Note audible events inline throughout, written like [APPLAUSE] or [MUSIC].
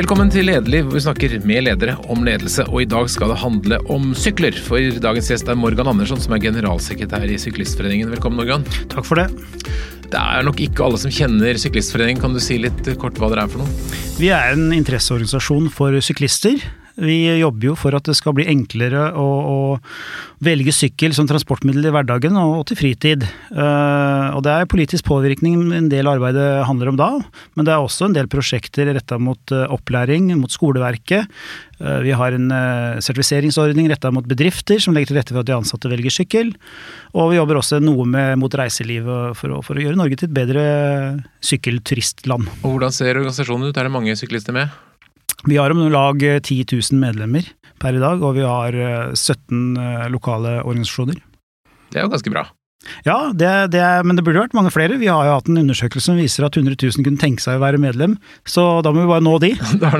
Velkommen til Lederliv, hvor vi snakker med ledere om ledelse. Og i dag skal det handle om sykler. For dagens gjest er Morgan Andersson, som er generalsekretær i Syklistforeningen. Velkommen, Morgan. Takk for det. Det er nok ikke alle som kjenner Syklistforeningen. Kan du si litt kort hva dere er for noe? Vi er en interesseorganisasjon for syklister. Vi jobber jo for at det skal bli enklere å, å velge sykkel som transportmiddel i hverdagen og til fritid. Uh, og det er politisk påvirkning en del arbeidet handler om da, men det er også en del prosjekter retta mot uh, opplæring, mot skoleverket. Uh, vi har en sertifiseringsordning retta mot bedrifter som legger til rette for at de ansatte velger sykkel. Og vi jobber også noe med, mot reiselivet for for å gjøre Norge til et bedre sykkelturistland. Og Hvordan ser organisasjonen ut, er det mange syklister med? Vi har om lag 10 000 medlemmer per i dag, og vi har 17 eh, lokale organisasjoner. Det er jo ganske bra. Ja, det, det, men det burde vært mange flere. Vi har jo hatt en undersøkelse som viser at 100 000 kunne tenke seg å være medlem, så da må vi bare nå de.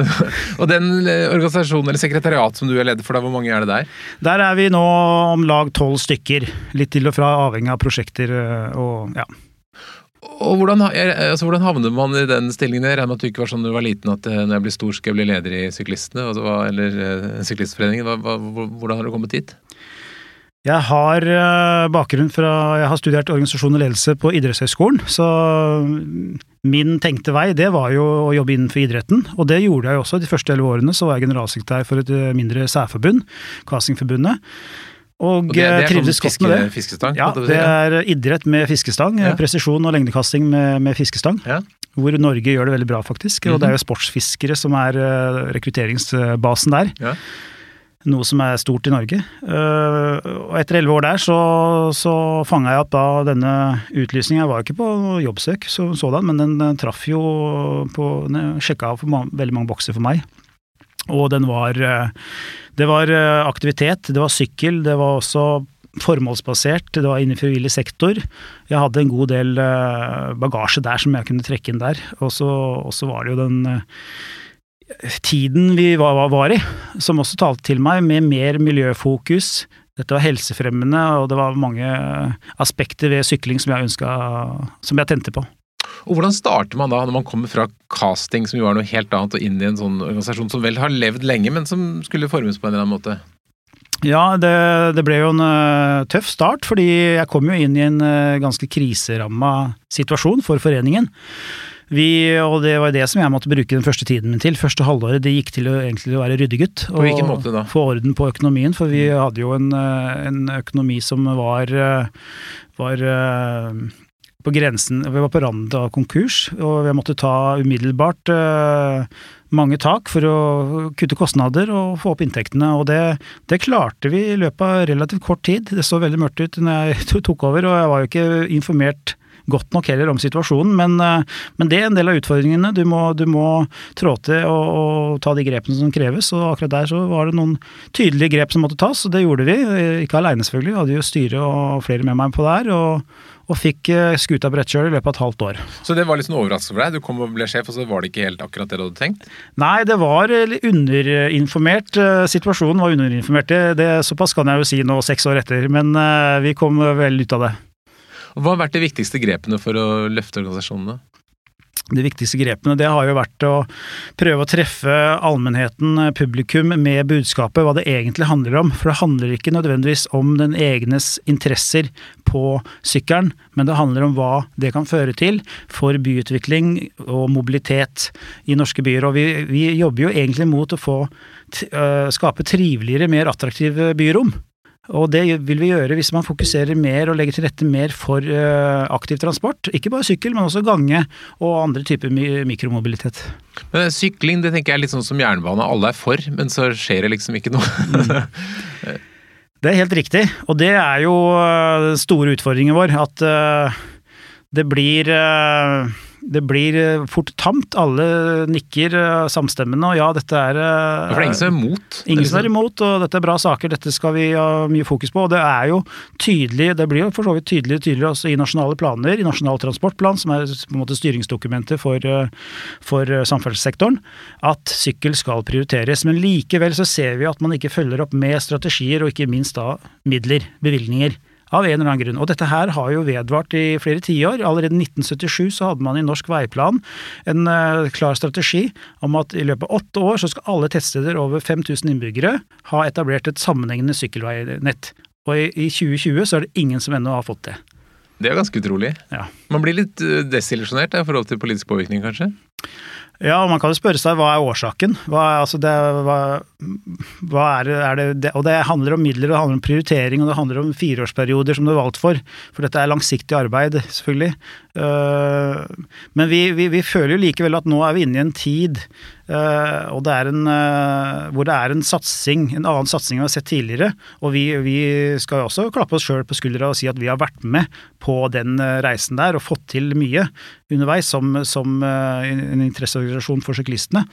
[LAUGHS] og den eh, organisasjonen eller sekretariat som du er leder for, da, hvor mange er det der? Der er vi nå om lag tolv stykker. Litt til og fra, avhengig av prosjekter eh, og ja. Og hvordan, altså, hvordan, havnet man i den stillingen? Jeg regner med at du ikke var sånn da du var liten at eh, når jeg blir stor skal jeg bli leder i Syklistene, altså, eller uh, Syklistforeningen. Hvordan har du kommet dit? Jeg har uh, bakgrunn fra Jeg har studert organisasjon og ledelse på idrettshøyskolen, så min tenkte vei, det var jo å jobbe innenfor idretten, og det gjorde jeg også. De første elleve årene så var jeg generalsekretær for et mindre særforbund, Casingforbundet. Og, og det, det trivdes sånn godt med det. Fiskestang, ja, det er idrett med fiskestang. Ja. Presisjon og lengdekasting med, med fiskestang. Ja. Hvor Norge gjør det veldig bra, faktisk. Mm -hmm. Og det er jo sportsfiskere som er uh, rekrutteringsbasen der. Ja. Noe som er stort i Norge. Og etter elleve år der så, så fanga jeg opp da denne utlysninga. Var jo ikke på jobbsøk så, sådan, men den, traff jo på Den sjekka av veldig mange bokser for meg. Og den var det var eh, aktivitet, det var sykkel, det var også formålsbasert, det var innen frivillig sektor. Jeg hadde en god del eh, bagasje der som jeg kunne trekke inn der. Og så var det jo den eh, tiden vi var, var, i, som også talte til meg, med mer miljøfokus. Dette var helsefremmende, og det var mange aspekter ved sykling som jeg ønska Som jeg tente på. Og Hvordan starter man da, når man kommer fra casting, som jo er noe helt annet, og inn i en sånn organisasjon som vel har levd lenge, men som skulle formes på en eller annen måte? Ja, det, det ble jo en uh, tøff start, fordi jeg kom jo inn i en uh, ganske kriseramma situasjon for foreningen. Vi, og det var det som jeg måtte bruke den første tiden min til. Første halvåret det gikk til å, egentlig å være ryddegutt. På hvilken måte da? Få orden på økonomien, for vi hadde jo en, eh, en økonomi som var, var på grensen Vi var på randen av konkurs, og vi måtte ta umiddelbart uh, mange tak for å kutte kostnader og få opp inntektene. Og det, det, klarte vi i løpet av relativt kort tid. Det så veldig mørkt ut når jeg [LAUGHS] tok over, og jeg var jo ikke informert godt nok heller om situasjonen, men, uh, men det er en del av utfordringene. Du må, du må trå til og, og, ta de grepene som kreves, og akkurat der så var det noen tydelige grep som måtte tas, og det gjorde vi. Ikke aleine selvfølgelig, jeg hadde jo styret og flere med meg på det her. og og fikk eh, skuta på i løpet av et halvt år. Så det var litt sånn overraskelse for deg? Du kom og ble sjef, og så var det ikke helt akkurat det du hadde tenkt? Nei, det var underinformert. Eh, situasjonen var underinformert. Det, det, såpass kan jeg jo si nå, seks år etter. Men eh, vi kom vel ut av det. Hva har vært de viktigste grepene for å løfte organisasjonene? De viktigste grepene, det har jo vært å prøve å treffe allmennheten, publikum, med budskapet, hva det egentlig handler om. For det handler ikke nødvendigvis om den egnes interesser på sykkelen, men det handler om hva det kan føre til for byutvikling og mobilitet i norske byer. Og vi, vi jobber jo egentlig mot å få skape triveligere, mer attraktive byrom. Og det vil vi gjøre hvis man fokuserer mer og legger til rette mer for uh, aktiv transport. Ikke bare sykkel, men også gange og andre typer mikromobilitet. Men Sykling det tenker jeg er litt sånn som jernbane, alle er for, men så skjer det liksom ikke noe. mm. [LAUGHS] Det er helt riktig, og det er jo den uh, store utfordringen vår. At uh, det blir det blir eh, fort tamt. Alle nikker eh, samstemmende, og ja, dette er For det er ingen som er imot? Ingen som er imot, og dette er bra saker, dette skal vi ha mye fokus på. Og det er jo tydelig, det blir jo for så vidt tydeligere og tydeligere også i nasjonale planer, i Nasjonal transportplan, som er på en måte styringsdokumentet for, eh, for samferdselssektoren, at sykkel skal prioriteres. Men likevel så ser vi at man ikke følger opp med strategier, og ikke minst da midler, bevilgninger Av en eller annen grunn. Og dette her har jo vedvart i flere tiår. Allerede i 1977 så hadde man i Norsk Veiplan en uh, klar strategi om at i løpet av åtte år så skal alle tettsteder over 5000 innbyggere ha etablert et sammenhengende sykkelveinett. Og i, i 2020 så er det ingen som ennå har fått det. Det er ganske utrolig. Ja. Man blir litt eh, desillusjonert i forhold til politisk påvirkning, kanskje? Ja, og man kan jo spørre seg hva er årsaken? Hva, altså det, hva, hva er, er det, Og det handler om midler, det handler om prioritering, og det handler om fireårsperioder som du er valgt for. For dette er langsiktig arbeid, selvfølgelig. Uh, men vi, vi, vi, føler jo likevel at nå er vi inne i en tid Uh, og det er en, uh, hvor det er en satsing, en annen satsing vi har sett tidligere. Og vi, vi skal også klappe oss sjøl på skuldra og si at vi har vært med på den uh, reisen der og fått til mye underveis som, som en interesseorganisasjon for syklistene.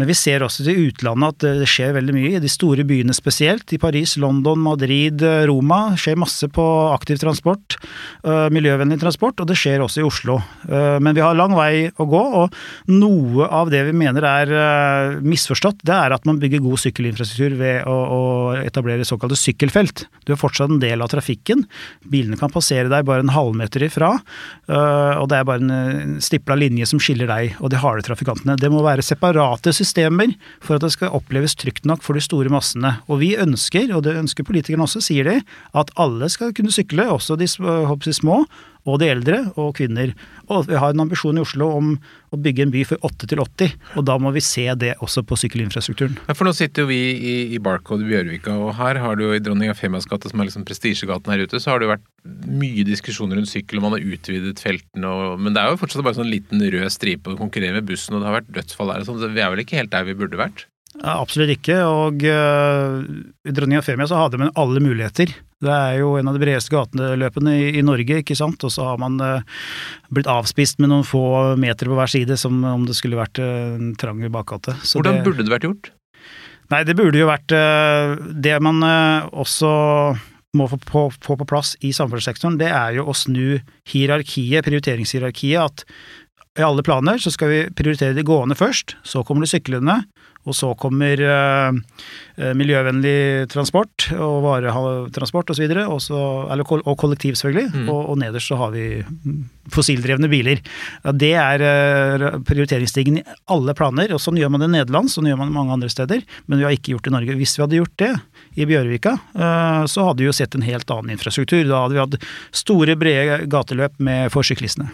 Men vi ser også til utlandet at det skjer veldig mye, i de store byene spesielt. I Paris, London, Madrid, Roma. skjer masse på aktiv transport, miljøvennlig transport, og det skjer også i Oslo. Men vi har lang vei å gå, og noe av det vi mener er Eh, misforstått, det er at man bygger god sykkelinfrastruktur ved å, å etablere såkalte sykkelfelt. Du er fortsatt en del av trafikken. Bilene kan passere deg bare en halvmeter ifra, uh, og det er bare en stipla linje som skiller deg og de harde trafikantene. Det må være separate systemer for at det skal oppleves trygt nok for de store massene. Og vi ønsker, og det ønsker politikerne også, sier de, at alle skal kunne sykle, også de små og de eldre og kvinner. Og vi har en ambisjon i Oslo om å bygge en by for 8 til 80, og da må vi se det også på sykkelinfrastrukturen. Ja, for nå sitter jo vi i, i Barcode Bjørvika, og her har du jo i Dronning Afemias gate, som er liksom prestisjegaten her ute, så har det jo vært mye diskusjoner rundt sykkel, og man har utvidet feltene, og, men det er jo fortsatt bare sånn liten rød stripe å konkurrere med bussen, og det har vært dødsfall her, så vi er vel ikke helt der vi burde vært? Ja, absolutt ikke, og uh, Dronning Afemia så hadde man alle muligheter. Det er jo en av de bredeste gateløpene i, i Norge, ikke sant, og så har man uh, blitt avspist med noen få meter på hver side, som om det skulle vært uh, en trang bakgate. Hvordan det, burde det vært gjort? Nei, det burde jo vært Det man også må få på, få på plass i samferdselssektoren, det er jo å snu hierarkiet, prioriteringshierarkiet, at i alle planer så skal vi prioritere de gående først, så kommer det syklende, og så kommer uh, miljøvennlig transport og varetransport osv. Og, så og, og kollektiv, selvfølgelig. Mm. Og, og, nederst så har vi fossildrevne biler. Ja, det er uh, prioriteringsstigen i alle planer. og Sånn gjør man det i Nederland, sånn gjør man det mange andre steder. Men vi har ikke gjort det i Norge. Hvis vi hadde gjort det i Bjørvika, så hadde vi jo sett en helt annen infrastruktur. Da hadde vi hatt store, brede gateløp med for syklistene.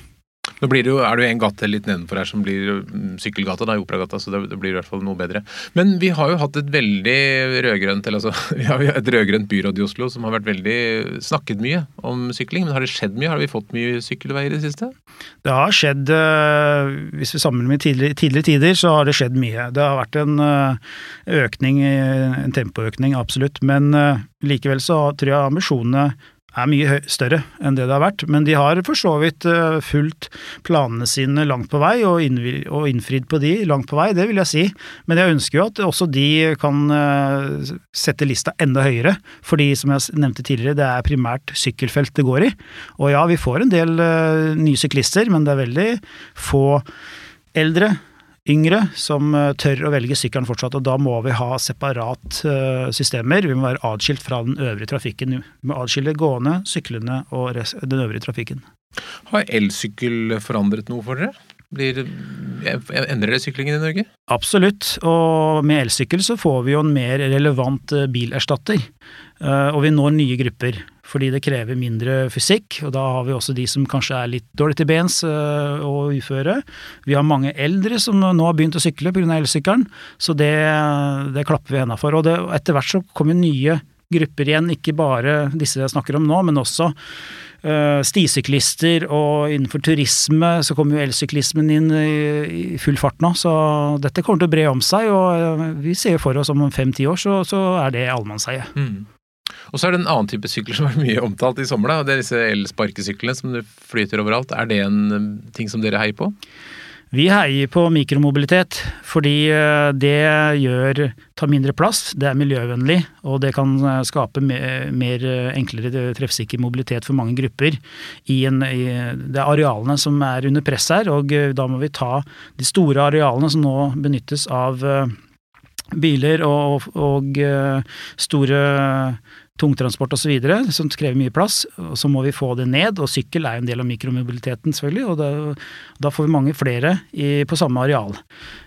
Nå det jo, er det jo en gate litt nedenfor her som blir mm, sykkelgata, da, i Operagata, så det, det, blir i hvert fall noe bedre. Men vi har jo hatt et veldig rødgrønt eller altså, [LAUGHS] vi har et rødgrønt byråd i Oslo som har vært veldig snakket mye om sykling. Men har det skjedd mye? Har vi fått mye sykkelveier i det siste? Det har skjedd, eh, hvis vi sammenligner med tidligere, tidligere tider, så har det skjedd mye. Det har vært en eh, økning, en tempoøkning, absolutt. Men eh, likevel så tror jeg ambisjonene er mye større enn det det har vært. Men de har for så vidt eh, fulgt planene sine langt på vei, og, innfridd på de langt på vei, det vil jeg si. Men jeg ønsker jo at også de kan eh, sette lista enda høyere. Fordi, som jeg nevnte tidligere, det er primært sykkelfelt det går i. Og ja, vi får en del eh, nye syklister, men det er veldig få eldre yngre som eh, tør å velge sykkelen fortsatt, og da må vi ha separat uh, systemer. Vi må være atskilt fra den øvrige trafikken. Vi må atskille gående, syklende og den øvrige trafikken. Har elsykkel forandret noe for dere? Blir, endrer det syklingen i Norge? Absolutt, og med elsykkel så får vi jo en mer relevant eh, bilerstatter. Og vi når nye grupper fordi det krever mindre fysikk. Og da har vi også de som kanskje er litt dårlig til bens og uføre. Vi har mange eldre som nå har begynt å sykle pga. elsykkelen, så det, det, klapper vi henda for. Og etter hvert så kommer nye grupper igjen, ikke bare disse jeg snakker om nå, men også uh, stisyklister, og innenfor turisme så kommer jo elsyklismen inn i, i, full fart nå. Så dette kommer til å bre om seg, og uh, vi ser for oss om fem-ti år så, så, er det allemannseie. Mm. Og så er det en annen type sykler som er mye omtalt i sommer. da, Det er disse elsparkesyklene som flyter overalt. Er det en um, ting som dere heier på? Vi heier på mikromobilitet, fordi uh, det gjør, tar mindre plass, det er miljøvennlig, og det kan uh, skape mer, mer uh, enklere treffsikker mobilitet for mange grupper. En, i, det er arealene som er under press her, og da må vi ta de store arealene som nå benyttes av biler og, og store tungtransport osv., som krever mye plass. og Så må vi få det ned, og sykkel er en del av mikromobiliteten, selvfølgelig. Og da, da får vi mange flere i, på samme areal.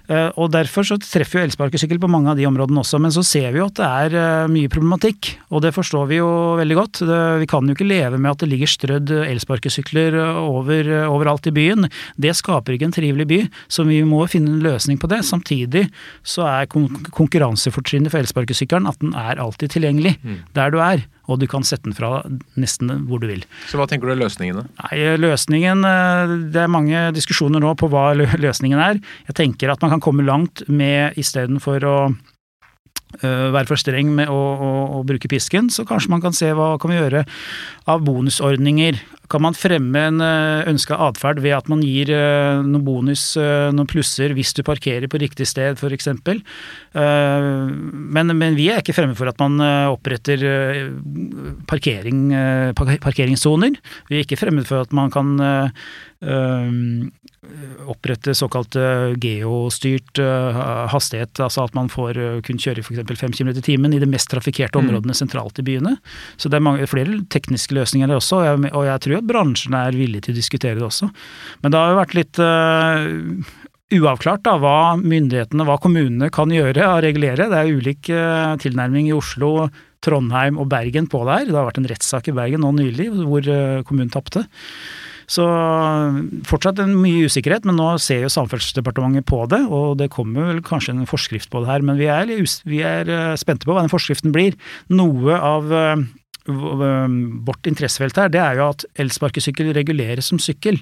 Eh, og Derfor så treffer jo elsparkesykkel på mange av de områdene også, men så ser vi jo at det er eh, mye problematikk. Og det forstår vi jo veldig godt. Det, vi kan jo ikke leve med at det ligger strødd elsparkesykler over, overalt i byen. Det skaper ikke en trivelig by, så vi må finne en løsning på det. Samtidig så er konkurransefortrinnet for elsparkesykkelen at den er alltid tilgjengelig mm. der du er og du kan sette den fra nesten hvor du vil. Så hva tenker du er løsningene? Nei, løsningen, eh, Det er mange diskusjoner nå på hva [LAUGHS] løsningen er. Jeg tenker at man kan komme langt med istedenfor å uh, være for streng med å, å, å, bruke pisken, så kanskje man kan se hva kan vi gjøre av bonusordninger kan man fremme en eh, ønska atferd ved at man gir eh, noen bonus, eh, noen plusser, hvis du parkerer på riktig sted, f.eks. Men, men vi er ikke fremme for at man oppretter parkering, parkeringssoner. Vi er ikke fremmed for at man kan opprette såkalt geostyrt hastighet, altså at man får kun kjøre f.eks. 5 km i timen i de mest trafikkerte mm. områdene sentralt i byene. Så det er mange, flere tekniske løsninger der også, og jeg, og jeg tror at bransjen er villig til å diskutere det også. Men det har jo vært litt uh, uavklart da, hva myndighetene, hva kommunene kan gjøre og regulere. Det er ulik uh, tilnærming i Oslo, Trondheim og Bergen på det her. Det har vært en rettssak i Bergen nå nylig hvor uh, kommunen tapte. Så fortsatt en mye usikkerhet, men nå ser jo Samferdselsdepartementet på det, og det kommer vel kanskje en forskrift på det her. Men vi er, vi er spente på hva den forskriften blir. Noe av vårt interessefelt her, det er jo at elsparkesykkel reguleres som sykkel.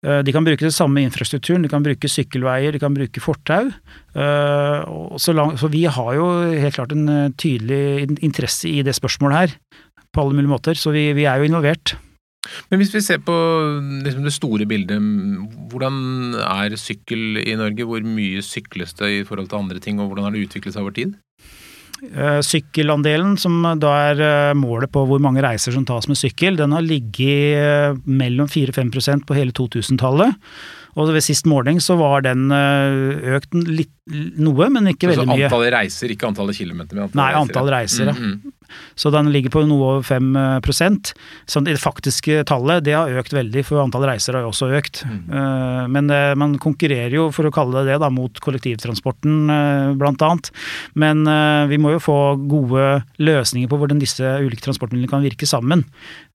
Eh, de kan bruke den samme infrastrukturen, de kan bruke sykkelveier, de kan bruke fortau. Eh, så, vi har jo helt klart en eh, tydelig interesse i det spørsmålet her, på alle mulige måter. Så vi, vi er jo involvert. Men hvis vi ser på liksom det store bildet, hvordan er sykkel i Norge? Hvor mye sykles det i forhold til andre ting, og hvordan har det utviklet seg over tid? Eh, sykkelandelen, som da er eh, målet på hvor mange reiser som tas med sykkel, den har ligget eh, mellom 4-5% på hele 2000-tallet. Og ved sist måling så var den økt litt, noe, men ikke veldig mye. Så antallet reiser, ikke antallet kilometer? Men Nei, antall reiser, ja. Mm -hmm. Så den ligger på noe over 5 Så Det faktiske tallet det har økt veldig, for antall reiser har jo også økt. Mm. Men man konkurrerer jo, for å kalle det det, da, mot kollektivtransporten blant annet. Men vi må jo få gode løsninger på hvordan disse ulike transportmidlene kan virke sammen.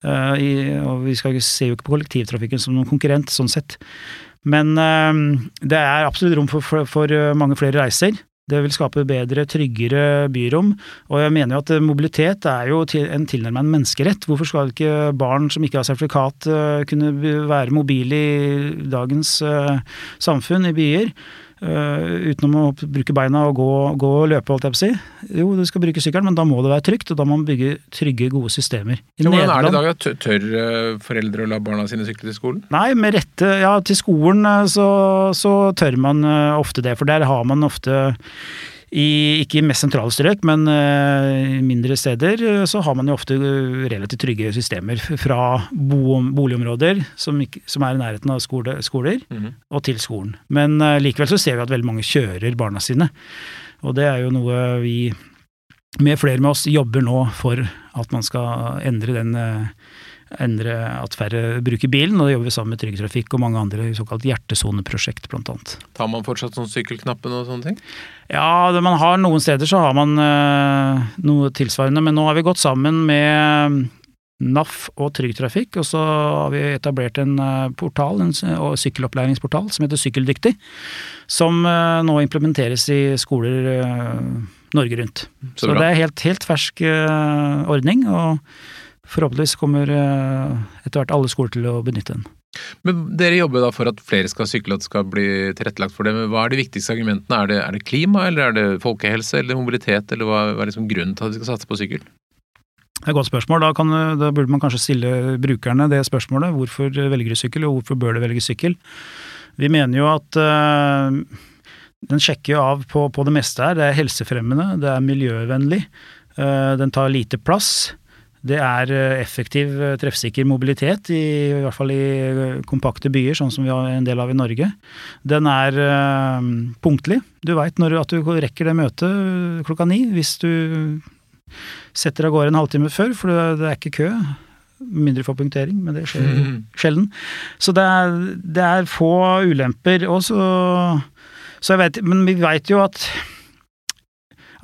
Og vi skal se jo ikke på kollektivtrafikken som noen konkurrent, sånn sett. Men det er absolutt rom for, for, for mange flere reiser. Det vil skape bedre, tryggere byrom. Og jeg mener jo at mobilitet er jo en tilnærmet en menneskerett. Hvorfor skal ikke barn som ikke har sertifikat kunne være mobile i dagens samfunn, i byer? Uh, utenom å bruke beina og gå, gå og løpe, holdt jeg på å si. Jo, du skal bruke sykkelen, men da må det være trygt, og da må man bygge trygge, gode systemer. I jo, hvordan er det i dag? Tør tør foreldre å la barna sine sykle til skolen? Nei, med rette. Ja, til skolen eh, så, så tør man ofte det, for der har man ofte i, ikke i mest sentrale strøk, men uh, mindre steder uh, så har man jo ofte relativt trygge systemer fra bo, boligområder som, som, er i nærheten av skole, skoler, mm -hmm. og til skolen. Men likevel så ser vi at veldig mange kjører barna sine. Og det er jo noe vi, med flere med oss, jobber nå for at man skal endre den endre at færre bruker bilen, og det jobber vi sammen med Trygg Trafikk og mange andre såkalt hjertesoneprosjekt, annet. Tar man fortsatt sånn sykkelknappen og sånne ting? Ja, det man har noen steder så har man øh, noe tilsvarende, men nå har vi gått sammen med NAF og Trygg Trafikk, og så har vi etablert en uh, portal, en sykkelopplæringsportal som heter Sykkeldyktig, som uh, nå implementeres i skoler Norge rundt. Så, så det er helt, helt fersk ordning. og forhåpentligvis kommer eh, etter hvert alle skoler til å benytte den. Men Dere jobber da for at flere skal sykle, at det skal bli tilrettelagt for det. Men hva er de viktigste argumentene? Er det, er det klima, eller er det folkehelse, eller mobilitet, eller hva, hva er liksom grunnen til at vi skal satse på sykkel? Det er et godt spørsmål. Da, kan, da, burde man kanskje stille brukerne det spørsmålet. Hvorfor velger du sykkel, og hvorfor bør du velge sykkel? Vi mener jo at øh, den sjekker jo av på, på, det meste her. Det er helsefremmende, det er miljøvennlig, øh, den tar lite plass. Det er eh, effektiv, eh, treffsikker mobilitet, i, i, hvert fall i eh, kompakte byer, sånn som vi har en del av i Norge. Den er øh, punktlig. Du veit at du rekker det møtet klokka ni hvis du setter av gårde en halvtime før, for det er ikke kø. Mindre for punktering, men det skjer mm. sjelden. Så det er, det er få ulemper. Og så, så jeg vet, men vi veit jo at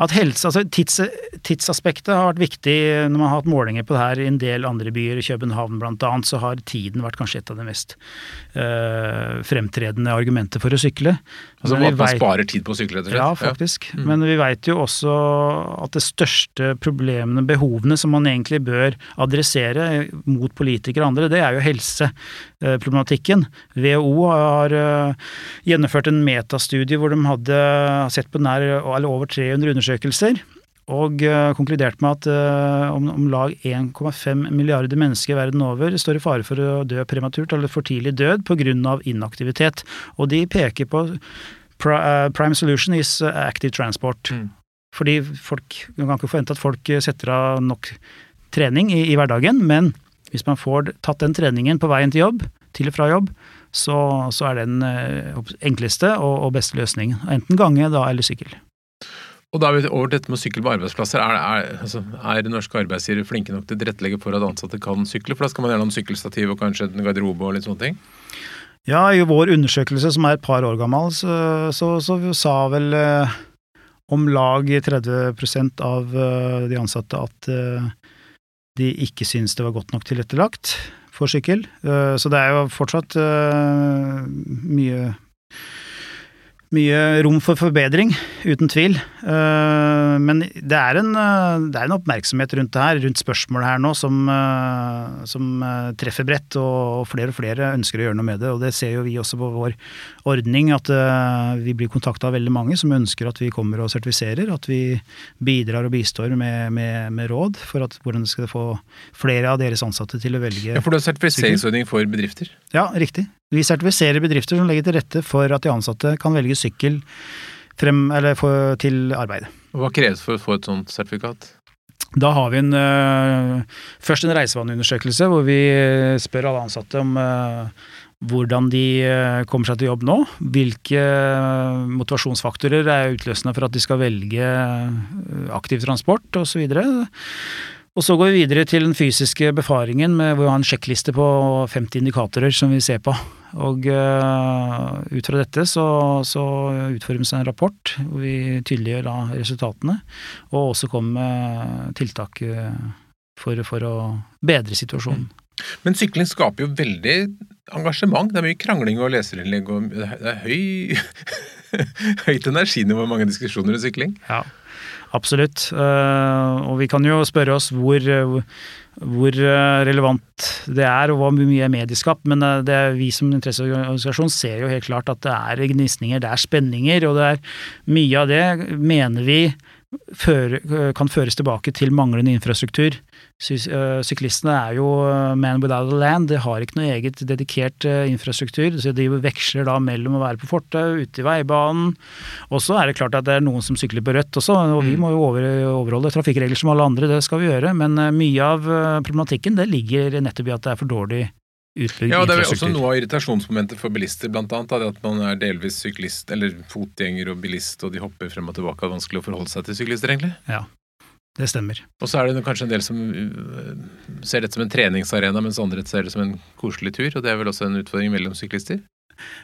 at helse, altså tids, Tidsaspektet har vært viktig når man har hatt målinger på det her i en del andre byer. I København annet, så har tiden vært kanskje et av de mest øh, fremtredende argumenter for å sykle. Altså at man vet, sparer tid på å sykle, rett og slett? Ja, faktisk. Ja. Mm. Men vi veit jo også at det største problemene, behovene, som man egentlig bør adressere mot politikere og andre, det er jo helseproblematikken. WHO har uh, gjennomført en metastudie hvor de hadde sett på nær eller over 300 undersøkelser og uh, konkludert med at uh, om, om lag 1,5 milliarder mennesker verden over står i fare for å dø prematurt eller for tidlig død pga. inaktivitet. Og de peker på uh, prime solution is active transport. Mm. Fordi folk, Man kan ikke forvente at folk setter av nok trening i, i, hverdagen, men hvis man får tatt den treningen på veien til jobb, til og fra jobb, så, så er det den enkleste og, og beste løsningen. Enten gange da eller sykkel. Og da er vi over dette med å sykle på arbeidsplasser. Er, er, altså, er norske arbeidsgivere flinke nok til å tilrettelegge for at ansatte kan sykle? For da skal man gjerne ha en sykkelstativ og kanskje en garderobe og litt sånne ting? Ja, i vår undersøkelse som er et par år gammel, så, så, så sa vel eh, om lag 30 av eh, de ansatte at eh, de ikke syns det var godt nok tilrettelagt for sykkel. Eh, så det er jo fortsatt eh, mye mye rom for forbedring, uten tvil. Eh, men det er, en, eh, det er en oppmerksomhet rundt det her, rundt spørsmålet her nå, som, eh, som, treffer bredt, og flere og flere ønsker å gjøre noe med det. Og det ser jo vi også på vår ordning, at vi blir kontakta av veldig mange som ønsker at vi kommer og sertifiserer, at vi bidrar og bistår med, med, med råd for at, hvordan skal få flere av deres ansatte til å velge Ja, For du har sertifiseringsordning for bedrifter? Ja, riktig. Vi sertifiserer bedrifter som legger til rette for at de ansatte kan velge sykkel frem, for, til arbeidet. Hva kreves for å få et sånt sertifikat? Da har vi en, uh, først en reisevaneundersøkelse hvor vi spør alle ansatte om uh, hvordan de kommer seg til jobb nå. Hvilke motivasjonsfaktorer er utløsende for at de skal velge aktiv transport osv. Og så går vi videre til den fysiske befaringen med, hvor vi har en sjekkliste på 50 indikatorer som vi ser på. Og uh, ut fra dette så, så utformes en rapport hvor vi tydeliggjør da resultatene, og også kommer med tiltak eh, for, for å bedre situasjonen. Mm. Men sykling skaper jo veldig engasjement. Det er mye krangling og leserinnlegg, og det er høy, [LAUGHS] høyt energinivå i mange diskusjoner om sykling. Ja. Absolutt. Eh, og vi kan jo spørre oss hvor, hvor eh, relevant det er, og hvor mye er medieskapt. Men eh, det vi som interesseorganisasjon ser jo helt klart at det er gnisninger, det er spenninger, og det er mye av det mener vi kan føres tilbake til manglende infrastruktur. Eh, syklistene er jo eh, man without a land, de har ikke noe eget dedikert eh, infrastruktur. så De veksler da mellom å være på fortau, ute i veibanen. Og så er det klart at det er noen som sykler på rødt også, og vi mm. må jo overholde trafikkregler som alle andre, det skal vi gjøre. Men mye av problematikken det ligger nettopp i at det er for dårlig utbygd ja, Det er også noe av irritasjonsmomentet for bilister, blant annet. at man er delvis syklist, eller fotgjenger og bilist, og de hopper frem og tilbake. Det er vanskelig å forholde seg til syklister, egentlig. Ja, det stemmer. Og så er det kanskje en del som øh, ser dette som en treningsarena, mens andre ser det som en koselig tur. Og det er vel også en utfordring mellom syklister?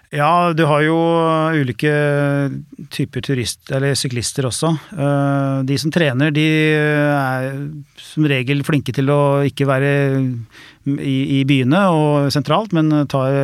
Ja, du har jo ulike typer turist, eller syklister også. Øh, de som trener, de er som regel flinke til å ikke være i, i, byene og sentralt, men tar,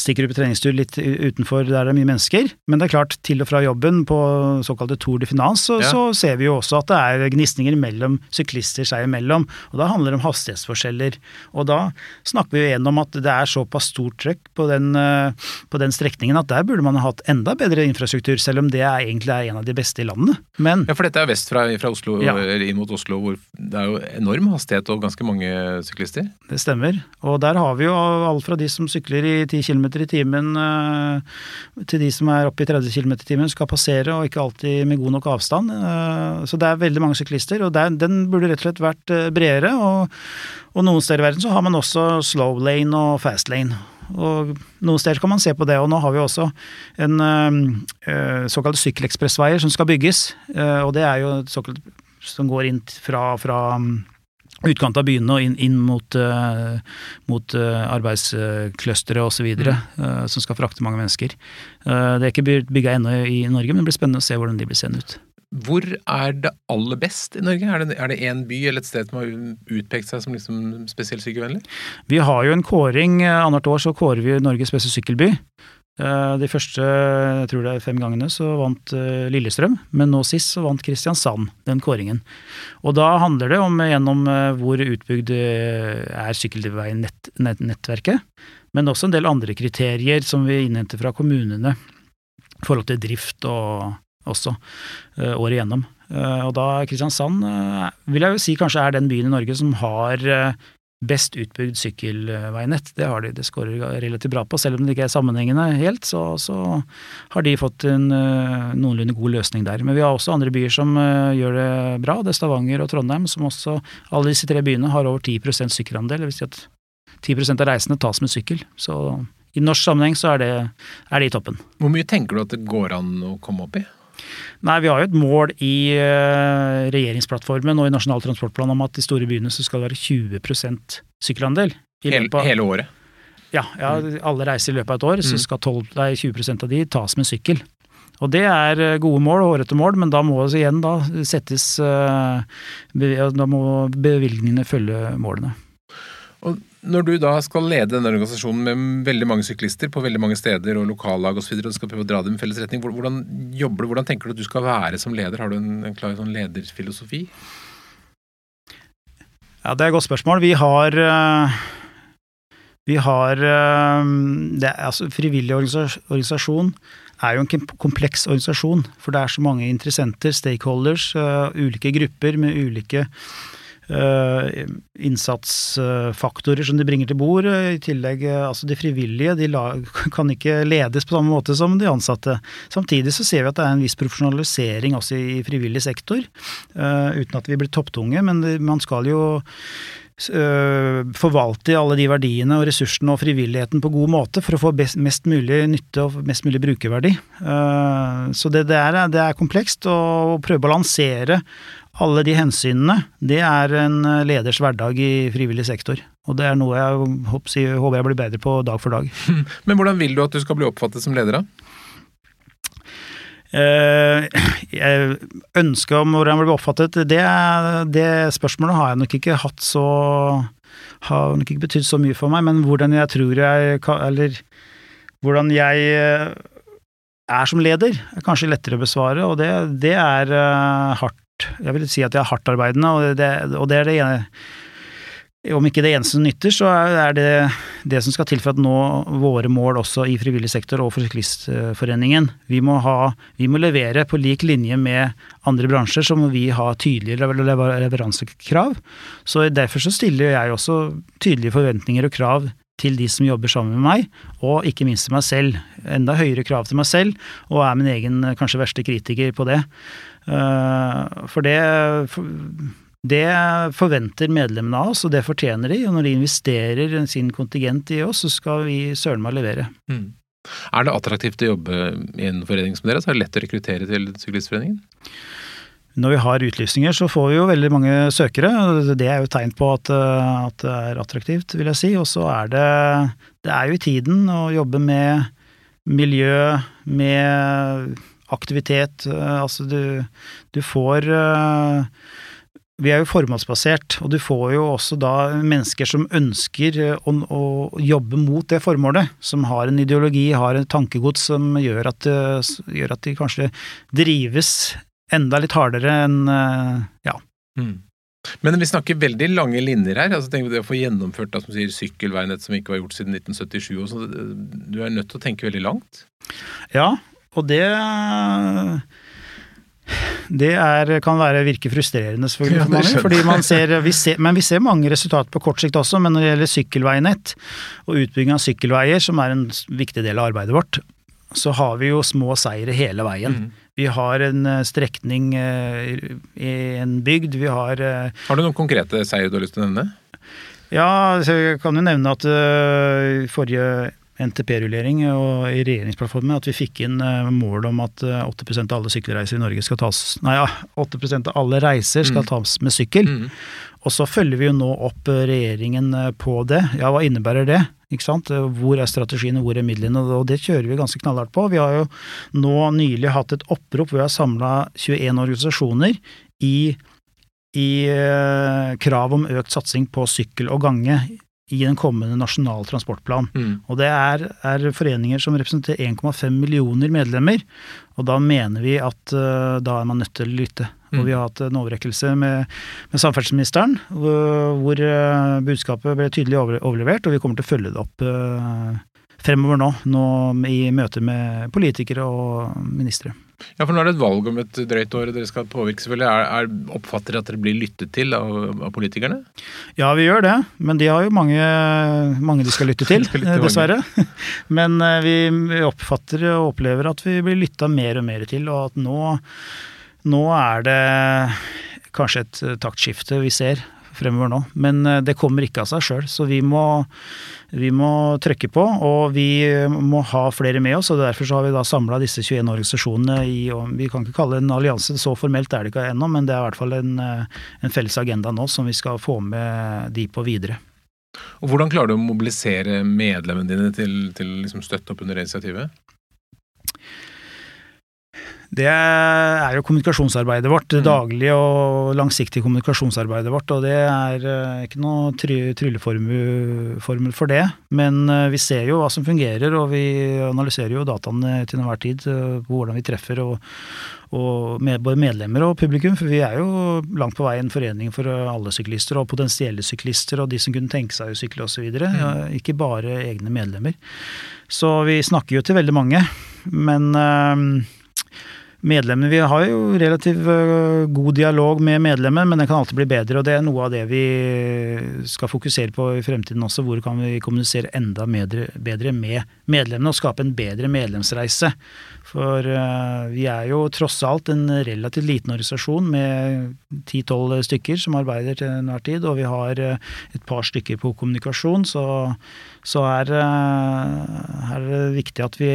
stikker ut på treningstur litt utenfor der det er mye mennesker. Men det er klart, til og fra jobben på såkalte Tour de Finance, så, ja. så ser vi jo også at det er gnisninger mellom syklister seg imellom. Og da handler det om hastighetsforskjeller. Og da snakker vi jo igjen om at det er såpass stort trøkk på den, på den strekningen at der burde man ha hatt enda bedre infrastruktur, selv om det er egentlig er en av de beste i landet. Men, ja, for dette er vest fra, fra Oslo, ja. inn mot Oslo, hvor det er jo enorm hastighet og ganske mange syklister? Det stemmer. Og der har vi jo alt fra de som sykler i 10 km i timen, eh, til de som er oppe i 30 km i timen, skal passere og ikke alltid med god nok avstand. Eh, så det er veldig mange syklister, og den burde rett og slett vært eh, bredere. Og, og noen steder i verden så har man også slow lane og fast lane. Og noen steder kan man se på det, og nå har vi også en såkalt sykkelekspressveier som skal bygges. Og det er jo såkalt som går inn fra, fra utkant av byene og inn, inn mot, uh, mot uh, arbeidsclustere osv. Mm. Uh, som skal frakte mange mennesker. Uh, det er ikke bygga ennå i Norge, men det blir spennende å se hvordan de blir seende ut. Hvor er det aller best i Norge? Er det én by eller et sted som har utpekt seg som liksom spesielt sykkelvennlig? Vi har jo en kåring. Annethvert år så kårer vi Norges beste sykkelby. Eh, de første jeg tror det er fem gangene så vant eh, Lillestrøm, men nå sist så vant Kristiansand den kåringen. Og da handler det om gjennom eh, hvor utbygd er sykkelveinettverket, men også en del andre kriterier som vi innhenter fra kommunene i forhold til drift og også året igjennom. Og da Kristiansand vil jeg jo si kanskje er den byen i Norge som har best utbygd sykkelveinett. Det har de, det skårer relativt bra på. Selv om det ikke er sammenhengende helt, så, så har de fått en uh, noenlunde god løsning der. Men vi har også andre byer som uh, gjør det bra. Det er Stavanger og Trondheim, som også Alle disse tre byene har over 10 sykkelandel. Det vil si at 10% av reisende tas med sykkel. Så i norsk sammenheng så er det, er det i toppen. Hvor mye tenker du at det går an å komme opp i? Nei, vi har jo et mål i uh, regjeringsplattformen og i Nasjonal transportplan om at de store byene så skal det være 20 sykkelandel. Hele, hele, året? Ja, ja, alle reiser i løpet av et år, mm. så skal 12, nei, 20% av de tas med sykkel. Og det er eh, gode mål, hårete mål, men da må det igjen da settes uh, Da må bevilgningene følge målene. Og når du da skal lede denne organisasjonen med veldig mange syklister på veldig mange steder og lokallag osv., og, og skal prøve å dra dem i felles retning, hvordan jobber du, hvordan tenker du at du skal være som leder? Har du en, en klar sånn lederfilosofi? Ja, det er et godt spørsmål. Vi har eh, vi har eh, det, altså Frivillig organisasjon er jo en kompleks organisasjon, for det er så mange interessenter, stakeholders, uh, ulike grupper med ulike innsatsfaktorer som de bringer til bord. I tillegg, uh, altså de frivillige de [LAUGHS] kan ikke ledes på samme måte som de ansatte. Samtidig så ser vi at det er en viss profesjonalisering også i frivillig sektor, uten at vi blir topptunge. Men man skal jo forvalte alle de verdiene og ressursene og frivilligheten på god måte for å få best, mest mulig nytte og mest mulig brukerverdi. Så det, det, er, det er komplekst å prøve å balansere alle de hensynene, det er en eh, leders hverdag i frivillig sektor. Og det er noe jeg håper jeg blir bedre på dag for dag. [LAUGHS] Men hvordan vil du at du skal bli oppfattet som leder, da? Eh, ønsket om hvordan jeg blir oppfattet, det, det, spørsmålet har jeg nok ikke hatt så Har nok ikke betydd så mye for meg, men hvordan jeg tror jeg Eller hvordan jeg eh, er som leder, er kanskje lettere å besvare, og det, det er hardt. Jeg vil si at jeg er hardtarbeidende, og det, og det er det ene om ikke det eneste som nytter, så er det det som skal til for at nå våre mål også i frivillig sektor og for Syklistforeningen. Vi må, ha, vi må levere på lik linje med andre bransjer, så må vi ha tydelige leveransekrav. Så derfor så stiller jeg også tydelige forventninger og krav til de som jobber sammen med meg, og ikke minst til meg selv. Enda høyere krav til meg selv, og er min egen kanskje verste kritiker på det. Eh, for det det forventer medlemmene av oss, og det fortjener de. Og når de investerer sin kontingent i oss, så skal vi søren meg levere. Mm. Er det attraktivt å jobbe i en forening som dere? Så Er det lett å rekruttere til Syklistforeningen? Når vi har utlysninger, så får vi jo veldig mange søkere. Det er jo tegn på at, at, det er attraktivt, vil jeg si. Og så er det Det er jo i tiden å jobbe med miljø, med aktivitet. Eh, altså du, du får eh, vi er jo formålsbasert, og du får jo også da mennesker som ønsker eh, å, å, jobbe mot det formålet. Som har en ideologi, har en tankegods som gjør at, gjør at de kanskje drives enda litt hardere enn ja. Mm. Men vi snakker veldig lange linjer her. altså tenk det Å få gjennomført da, som sier, sykkelveinett som ikke var gjort siden 1977. Og sånn, du er nødt til å tenke veldig langt? Ja, og det det er, kan være, virke frustrerende selvfølgelig for mange. fordi man ser, vi ser, Men vi ser mange resultater på kort sikt også. Men når det gjelder sykkelveinett og utbygging av sykkelveier, som er en viktig del av arbeidet vårt, så har vi jo små seire hele veien. Mm. Vi har en eh, strekning eh, i en bygd, vi har eh, Har du noen konkrete seire du har lyst til å nevne? Ja, jeg kan jo nevne at forrige NTP-rullering og i regjeringsplattformen at vi fikk inn mål om at 8% av alle sykkelreiser i Norge skal tas Nei, ja, 80% av alle reiser skal mm. tas med sykkel. Mm. Og så følger vi jo nå opp regjeringen på det. Ja, hva innebærer det? Ikke sant? Hvor er strategien, hvor er midlene? Og det kjører vi ganske knallhardt på. Vi har jo nå nylig hatt et opprop hvor vi har samla 21 organisasjoner i i eh, krav om økt satsing på sykkel og gange i den kommende nasjonal transportplan. Mm. Og det er, er, foreninger som representerer 1,5 millioner medlemmer. Og da mener vi at uh, da er man nødt til å lytte. Mm. Og vi har hatt en overrekkelse med, med samferdselsministeren hvor, hvor uh, budskapet ble tydelig over, overlevert, og vi kommer til å følge det opp uh, fremover nå, nå i møte med politikere og ministre. Ja, for nå er det et valg om et drøyt år dere skal påvirke, selvfølgelig. Er, er, oppfatter dere at dere blir lyttet til av, av, politikerne? Ja, vi gjør det. Men de har jo mange, mange de skal lytte [LAUGHS] til, dessverre. [LAUGHS] Men eh, vi, vi oppfatter og opplever at vi blir lytta mer og mer til, og at nå, nå er det kanskje et taktskifte vi ser fremover nå. Men eh, det kommer ikke av seg sjøl, så vi må vi må trykke på, og vi må ha flere med oss. og Derfor har vi da samla disse 21 organisasjonene i Vi kan ikke kalle det en allianse, så formelt er det ikke ennå, men det er i hvert fall en, en felles agenda nå som vi skal få med de på videre. Og Hvordan klarer du å mobilisere medlemmene dine til, til liksom støtte opp under initiativet? Det er jo kommunikasjonsarbeidet vårt. Det mm. daglige og langsiktige kommunikasjonsarbeidet vårt. Og det er eh, ikke noe trylleformel for det. Men eh, vi ser jo hva som fungerer, og vi analyserer jo dataene til enhver tid eh, på hvordan vi treffer og, og med, både medlemmer og publikum. For vi er jo langt på vei en forening for alle syklister, og potensielle syklister, og de som kunne tenke seg å sykle osv. Mm. Ikke bare egne medlemmer. Så vi snakker jo til veldig mange. Men medlemmene Vi har jo relativt øh, god dialog med medlemmene, men det kan alltid bli bedre. Og det er noe av det vi skal fokusere på i fremtiden også. Hvor kan vi kommunisere enda bedre med medlemmene og skape en bedre medlemsreise. For uh, vi er jo tross alt en relativt liten organisasjon med ti-tolv stykker som arbeider til enhver tid, og vi har uh, et par stykker på kommunikasjon, så, så er, uh, er det viktig at vi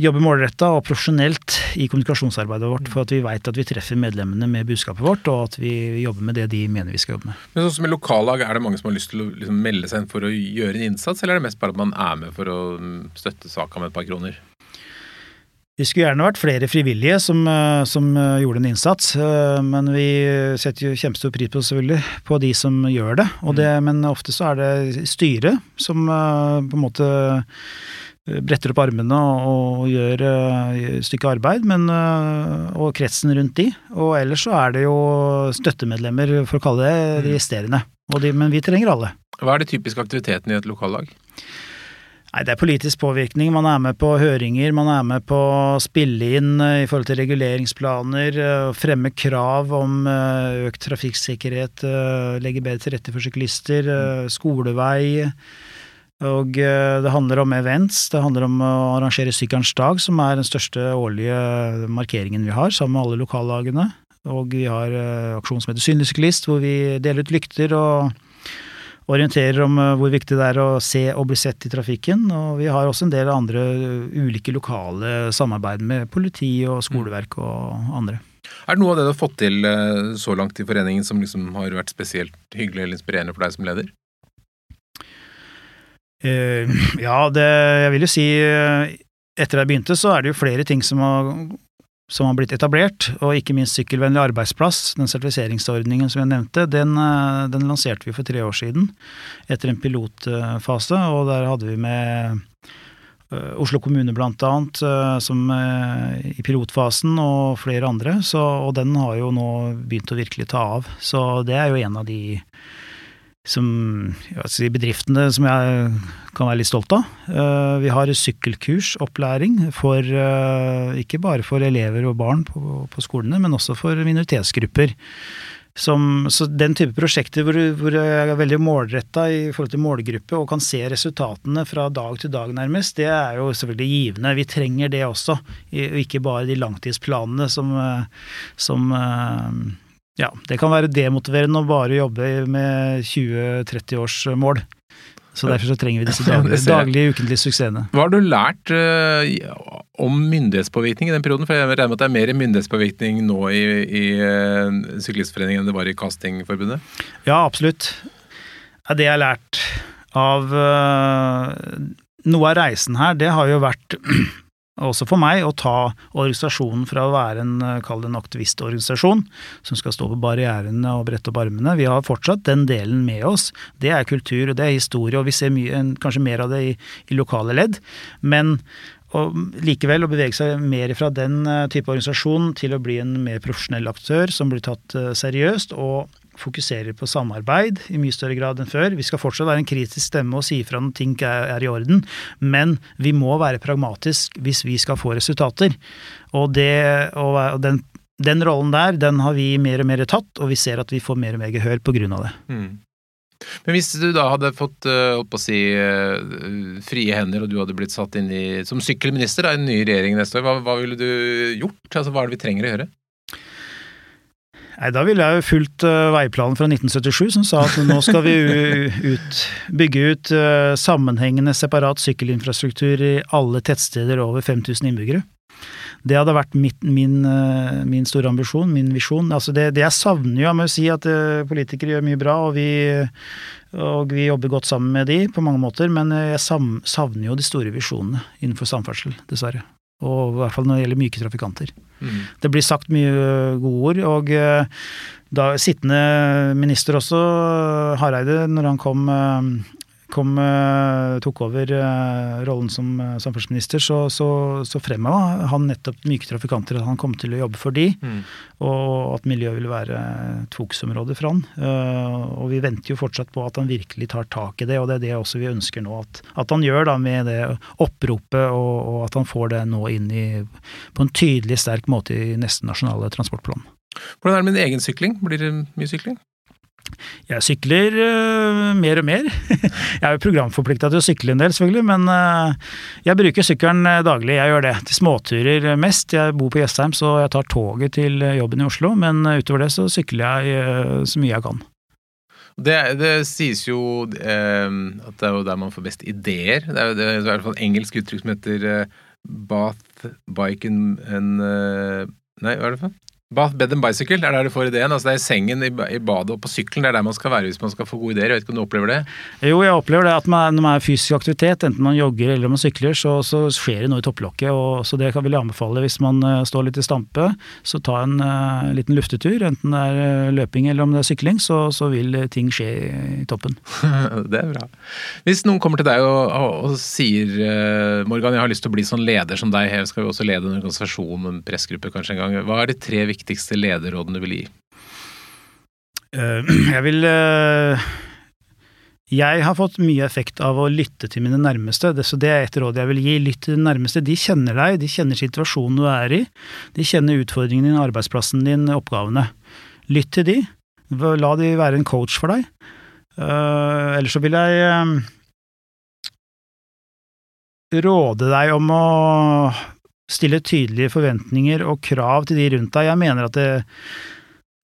jobber målretta og profesjonelt i kommunikasjonsarbeidet vårt, for at vi veit at vi treffer medlemmene med budskapet vårt, og at vi jobber med det de mener vi skal jobbe med. Men sånn som i lokallag, Er det mange som har lyst til å liksom melde seg inn for å gjøre en innsats, eller er det mest bare at man er med for å mm, støtte saka med et par kroner? Vi skulle gjerne vært flere frivillige som, eh, som eh, gjorde en innsats, eh, men vi setter jo kjempestor pris på selvfølgelig på de som gjør det. det mm. men ofte så er det styret som på en måte bretter opp armene og, gjør et stykke arbeid, men, og kretsen rundt de. Og ellers så er det jo støttemedlemmer, for å kalle det de mm. resterende. De, men vi trenger alle. Hva er de typiske aktivitetene i et lokallag? Nei, Det er politisk påvirkning. Man er med på høringer, man er med på å spille inn i forhold til reguleringsplaner, fremme krav om økt trafikksikkerhet, legge bedre til rette for syklister, skolevei. Og det handler om events. Det handler om å arrangere Sykkelens dag, som er den største årlige markeringen vi har, sammen med alle lokallagene. Og vi har aksjon som heter Synlig syklist, hvor vi deler ut lykter og orienterer om hvor viktig det er å se og bli sett i trafikken. Og vi har også en del andre ulike lokale samarbeid med politi og skoleverk og andre. Er det noe av det du har fått til så langt i foreningen som liksom har vært spesielt hyggelig eller inspirerende for deg som leder? Uh, [LAUGHS] ja, det, jeg vil jo si Etter jeg begynte, så er det jo flere ting som har, som har blitt etablert, og ikke minst sykkelvennlig arbeidsplass. Den sertifiseringsordningen som jeg nevnte, den, uh, den, lanserte vi for tre år siden etter en pilotfase, og der hadde vi med Oslo kommune blant annet, som i pilotfasen, og flere andre. Så, og den har jo nå begynt å virkelig ta av. Så det er jo en av de som si bedriftene som jeg kan være litt stolt av. Eh, vi har sykkelkursopplæring for eh, ikke bare for elever og barn på, på skolene, men også for minoritetsgrupper. Som, så den type prosjekter hvor, hvor jeg er veldig målretta i forhold til målgruppe og kan se resultatene fra dag til dag nærmest, det er jo selvfølgelig givende. Vi trenger det også, og ikke bare de langtidsplanene som, eh, som ja, det kan være demotiverende å bare jobbe med 20-30 års mål. Så derfor så trenger vi disse [LAUGHS] daglige, daglige ukentlige suksessene. Hva har du lært uh, om myndighetspåvirkning i den perioden? For jeg regner med at det er mer myndighetspåvirkning nå i, i uh, Syklistforeningen enn det var i Castingforbundet? Ja, absolutt. Det jeg har lært av uh, Noe av reisen her, det har jo vært [CLEARS THROAT] også for meg, å ta organisasjonen fra å være en, eh, en aktivistorganisasjon, som skal stå på barrierene og brette opp armene. Vi har fortsatt den delen med oss. Det er kultur, og det er historie, og vi ser mye, kanskje mer av det i, i lokale ledd. Men og likevel å bevege seg mer fra den eh, type organisasjon til å bli en mer profesjonell aktør som blir tatt eh, seriøst, og fokuserer på samarbeid i mye større grad enn før. Vi skal fortsatt være en kritisk stemme og si ifra når ting er, er i orden, men vi må være pragmatisk hvis vi skal få resultater. Og, det, og den, den, rollen der, den har vi mer og mer tatt, og vi ser at vi får mer og mer gehør på grunn av det. Mm. Men hvis du da hadde fått å si, uh, frie hender, og du hadde blitt satt inn i, som sykkelminister i den nye regjeringen neste år, hva, hva ville du gjort? Altså, hva er det vi trenger å gjøre? Nei, Da ville jeg jo fulgt uh, veiplanen fra 1977 som sa at nå skal vi ut, bygge ut uh, sammenhengende separat sykkelinfrastruktur i alle tettsteder over 5000 innbyggere. Det hadde vært mitt, min, uh, min, store ambisjon, min visjon. Altså det, det, jeg savner jo, jeg må jo si at politikere gjør mye bra, og vi, og vi, jobber godt sammen med de på mange måter, men jeg savner jo de store visjonene innenfor samferdsel, dessverre. Og i hvert fall når det gjelder myke trafikanter. Mm. Det blir sagt mye gode ord, og eh, da sittende minister også, Hareide, når han kom eh, kom, eh, tok over eh, rollen som eh, samferdselsminister, så, så, så fremheva han nettopp myke trafikanter, at han kom til å jobbe for de, mm. og at miljøet ville være et fokusområde for han. Og vi venter jo fortsatt på at han virkelig tar tak i det, og det er det også vi ønsker nå at, at han gjør da med det oppropet, og, og, at han får det nå inn i, på en tydelig, sterk måte i neste nasjonale transportplan. Hvordan er det med din egen sykling? Blir det mye sykling? Jeg sykler uh, mer og mer. [LAUGHS] jeg er jo programforplikta til å sykle en del, selvfølgelig, men uh, jeg bruker sykkelen uh, daglig. Jeg gjør det. Til småturer mest. Jeg bor på Jessheim, så jeg tar toget til jobben i Oslo. Men utover det så sykler jeg så mye jeg kan. Det, det sies jo at det er jo der man får best ideer. Det er det er i hvert fall engelsk uttrykk som heter bath, bike and, Nei, hva er det for? Bath, bed and bicycle, det er der du får ideen. Altså Det er sengen, i, i badet og på sykkelen. Det er der man skal være hvis man skal få gode ideer. Jeg vet ikke om du opplever det? Jo, jeg opplever det. at man, Når man er fysisk aktivitet, enten man jogger eller man sykler, så, så skjer det noe i topplokket. og Så det vil jeg anbefale hvis man uh, står litt i stampe. Så ta en uh, liten luftetur. Enten det er uh, løping eller om det er sykling, så, så vil ting skje i toppen. [LAUGHS] det er bra. Hvis noen kommer til deg og, og, og sier Morgan, jeg har lyst til å bli sånn leder som deg, jeg skal jo også lede en organisasjon, en pressgruppe kanskje en gang. Hva er de tre viktige viktigste lederrådene du vil gi? Uh, [CLEARS THROAT] jeg vil uh, Jeg har fått mye effekt av å lytte til mine nærmeste, så det er et råd jeg vil gi. Lytt til de nærmeste. De kjenner deg, de kjenner situasjonen du er i. De kjenner utfordringen din, arbeidsplassen din, oppgavene. Lytt til de. La de være en coach for deg. Uh, ellers så vil jeg råde deg om å stille tydelige forventninger og krav til de rundt deg. Jeg mener at det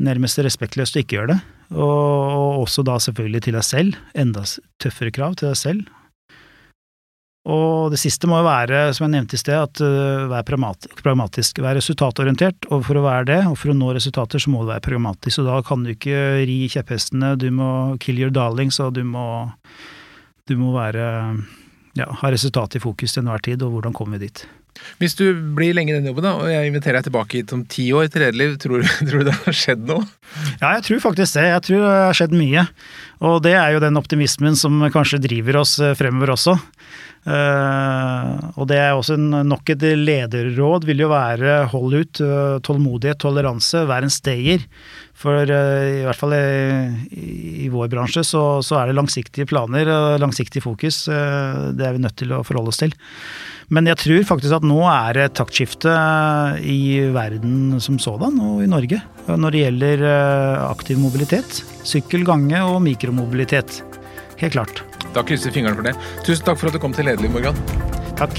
nærmest er respektløst å ikke gjøre det, og også da selvfølgelig til deg selv. Enda tøffere krav til deg selv. Og det siste må jo være, som jeg nevnte i sted, at uh, vær pragmatisk. Vær resultatorientert, og for å være det, og for å nå resultater, så må du være pragmatisk. Og da kan du ikke ri kjepphestene, du må kill your darlings, og du må, du må være ja, ha resultatet i fokus til enhver tid, og hvordan kommer vi dit. Hvis du blir lenge i den jobben, da, og jeg inviterer deg tilbake hit om ti år til Redeliv, tror, [LAUGHS] tror, du det har skjedd noe? Ja, jeg tror faktisk det. Jeg tror det har skjedd mye. Og det er jo den optimismen som kanskje driver oss eh, fremover også. Uh, og det er også en, nok et lederråd vil jo være hold ut, uh, tålmodighet, toleranse, vær en stayer. For i hvert fall i, i vår bransje så, så, er det langsiktige planer og langsiktig fokus. det er vi nødt til å forholde oss til. Men jeg tror faktisk at nå er det taktskifte i verden som sådan, og i Norge, når det gjelder eh, aktiv mobilitet. Sykkel, gange og mikromobilitet. Helt klart. Da krysser vi fingrene for det. Tusen takk for at du kom til Lederliv, Morgan. Takk.